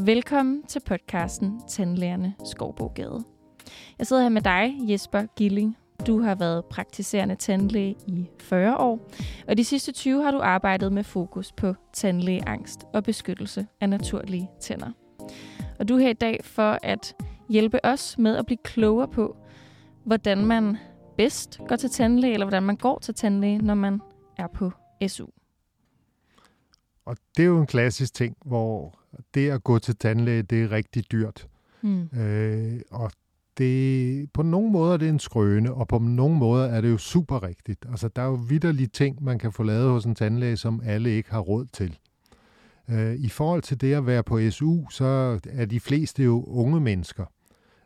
Velkommen til podcasten Tandlærerne Skovbogade. Jeg sidder her med dig, Jesper Gilling. Du har været praktiserende tandlæge i 40 år, og de sidste 20 har du arbejdet med fokus på tandlægeangst og beskyttelse af naturlige tænder. Og du er her i dag for at hjælpe os med at blive klogere på, hvordan man bedst går til tandlæge, eller hvordan man går til tandlæge, når man er på SU. Og det er jo en klassisk ting, hvor det at gå til tandlæge, det er rigtig dyrt. Mm. Øh, og det, på nogle måder er det en skrøne, og på nogle måder er det jo super rigtigt. Altså, der er jo vidderlige ting, man kan få lavet hos en tandlæge, som alle ikke har råd til. Øh, I forhold til det at være på SU, så er de fleste jo unge mennesker,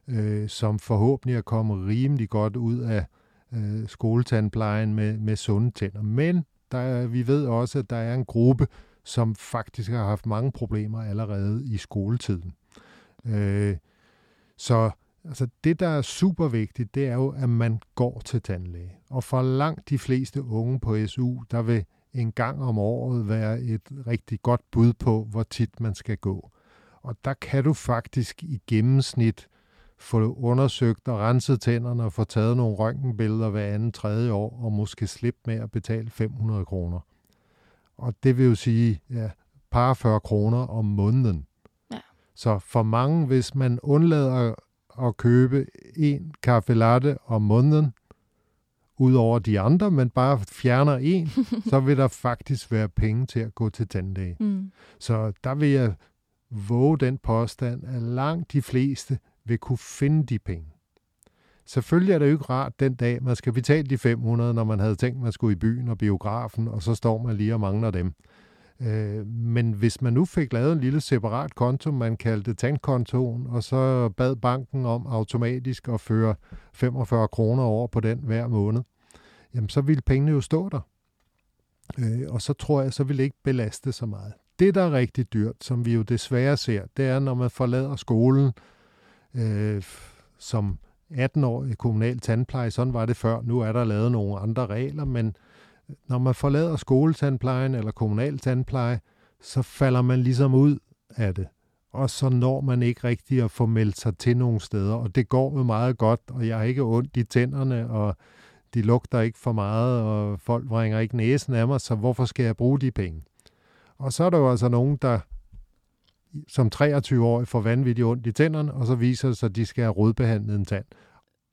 øh, som forhåbentlig er kommet rimelig godt ud af øh, skoletandplejen med, med sunde tænder. Men der er, vi ved også, at der er en gruppe, som faktisk har haft mange problemer allerede i skoletiden. Øh, så altså det, der er super vigtigt, det er jo, at man går til tandlæge. Og for langt de fleste unge på SU, der vil en gang om året være et rigtig godt bud på, hvor tit man skal gå. Og der kan du faktisk i gennemsnit få undersøgt og renset tænderne og få taget nogle røntgenbilleder hver anden tredje år, og måske slippe med at betale 500 kroner. Og det vil jo sige, ja, par 40 kroner om måneden. Ja. Så for mange, hvis man undlader at købe en kaffe latte om måneden, ud over de andre, men bare fjerner en, så vil der faktisk være penge til at gå til tandlæge. Mm. Så der vil jeg våge den påstand, at langt de fleste vil kunne finde de penge. Selvfølgelig er det jo ikke rart den dag, man skal betale de 500, når man havde tænkt, man skulle i byen og biografen, og så står man lige og mangler dem. Øh, men hvis man nu fik lavet en lille separat konto, man kaldte tandkontoen, og så bad banken om automatisk at føre 45 kroner over på den hver måned, jamen så ville pengene jo stå der. Øh, og så tror jeg, så ville det ikke belaste så meget. Det, der er rigtig dyrt, som vi jo desværre ser, det er, når man forlader skolen øh, som 18-årig kommunal tandpleje. Sådan var det før. Nu er der lavet nogle andre regler, men øh, når man forlader skoletandplejen eller kommunal tandpleje, så falder man ligesom ud af det. Og så når man ikke rigtig at få meldt sig til nogle steder. Og det går jo meget godt, og jeg har ikke ondt i tænderne, og de lugter ikke for meget, og folk vringer ikke næsen af mig, så hvorfor skal jeg bruge de penge? Og så er der jo altså nogen, der som 23-årig får vanvittigt ondt i tænderne, og så viser det sig, at de skal have rodbehandlet en tand.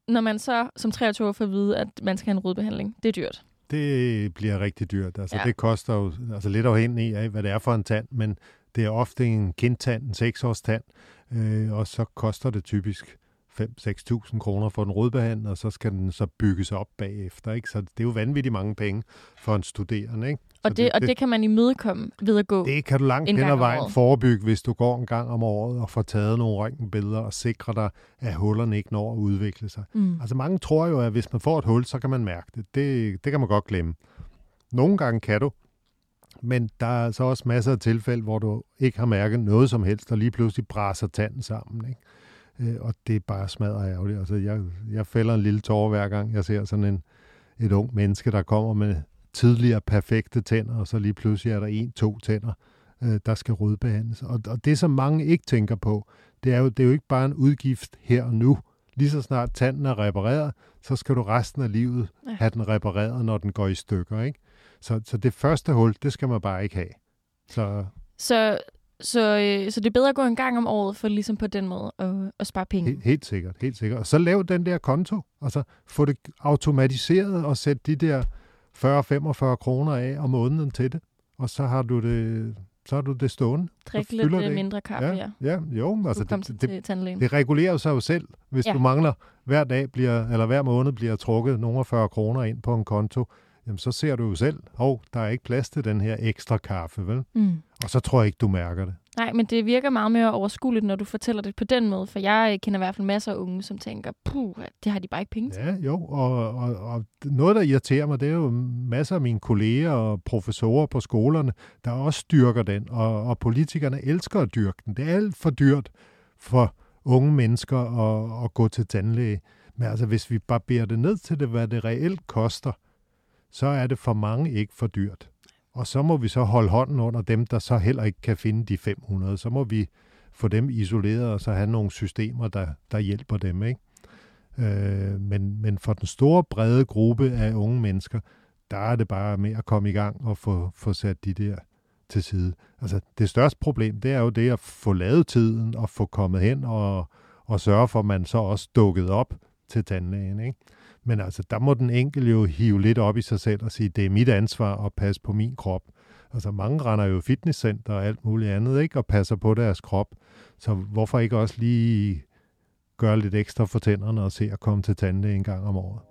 Når man så som 23 år får at vide, at man skal have en rodbehandling, det er dyrt. Det bliver rigtig dyrt. Altså, ja. Det koster jo altså lidt afhængig af, hvad det er for en tand, men det er ofte en kindtand, en 6-års tand, øh, og så koster det typisk 5-6.000 kroner for en rodbehandling, og så skal den så bygges op bagefter. Ikke? Så det er jo vanvittigt mange penge for en studerende. Ikke? Og det, det, og det kan man imødekomme ved at gå Det kan du langt hen ad vejen forebygge, hvis du går en gang om året og får taget nogle røntgenbilleder og sikrer dig, at hullerne ikke når at udvikle sig. Mm. Altså mange tror jo, at hvis man får et hul, så kan man mærke det. Det, det kan man godt glemme. Nogle gange kan du, men der er så også masser af tilfælde, hvor du ikke har mærket noget som helst, og lige pludselig braser tanden sammen. Ikke? Øh, og det er bare smadret ærgerligt. Altså, jeg, jeg fælder en lille tårer hver gang, jeg ser sådan en, et ung menneske, der kommer med tidligere perfekte tænder, og så lige pludselig er der en, to tænder, øh, der skal rodbehandles. Og, og det, som mange ikke tænker på, det er, jo, det er jo ikke bare en udgift her og nu. Lige så snart tanden er repareret, så skal du resten af livet ja. have den repareret, når den går i stykker. Ikke? Så, så det første hul, det skal man bare ikke have. Så, så så, øh, så det er bedre at gå en gang om året, for ligesom på den måde at, at spare penge. Helt, helt sikkert, helt sikkert. Og så lav den der konto, og så få det automatiseret og sæt de der 40-45 kroner af om måneden til det. Og så har du det, så har du det stående. Drik lidt det mindre kaffe, ja. Ja, ja jo. Altså det, det, det, det regulerer sig jo selv. Hvis ja. du mangler hver dag bliver, eller hver måned bliver trukket nogle 40 kroner ind på en konto, jamen så ser du jo selv, hov, der er ikke plads til den her ekstra kaffe, vel? Mm. Og så tror jeg ikke, du mærker det. Nej, men det virker meget mere overskueligt, når du fortæller det på den måde, for jeg kender i hvert fald masser af unge, som tænker, puh, det har de bare ikke penge til. Ja, jo, og, og, og noget, der irriterer mig, det er jo masser af mine kolleger og professorer på skolerne, der også dyrker den, og, og politikerne elsker at dyrke den. Det er alt for dyrt for unge mennesker at, at gå til tandlæge. Men altså, hvis vi bare beder det ned til det, hvad det reelt koster, så er det for mange ikke for dyrt. Og så må vi så holde hånden under dem, der så heller ikke kan finde de 500. Så må vi få dem isoleret, og så have nogle systemer, der, der hjælper dem. Ikke? Øh, men, men for den store, brede gruppe af unge mennesker, der er det bare med at komme i gang og få, få sat de der til side. Altså, det største problem, det er jo det at få lavet tiden og få kommet hen og, og sørge for, at man så også dukket op til tandlægen. Ikke? Men altså, der må den enkelte jo hive lidt op i sig selv og sige, det er mit ansvar at passe på min krop. Altså, mange render jo fitnesscenter og alt muligt andet, ikke? Og passer på deres krop. Så hvorfor ikke også lige gøre lidt ekstra for tænderne og se at komme til tandlæge en gang om året?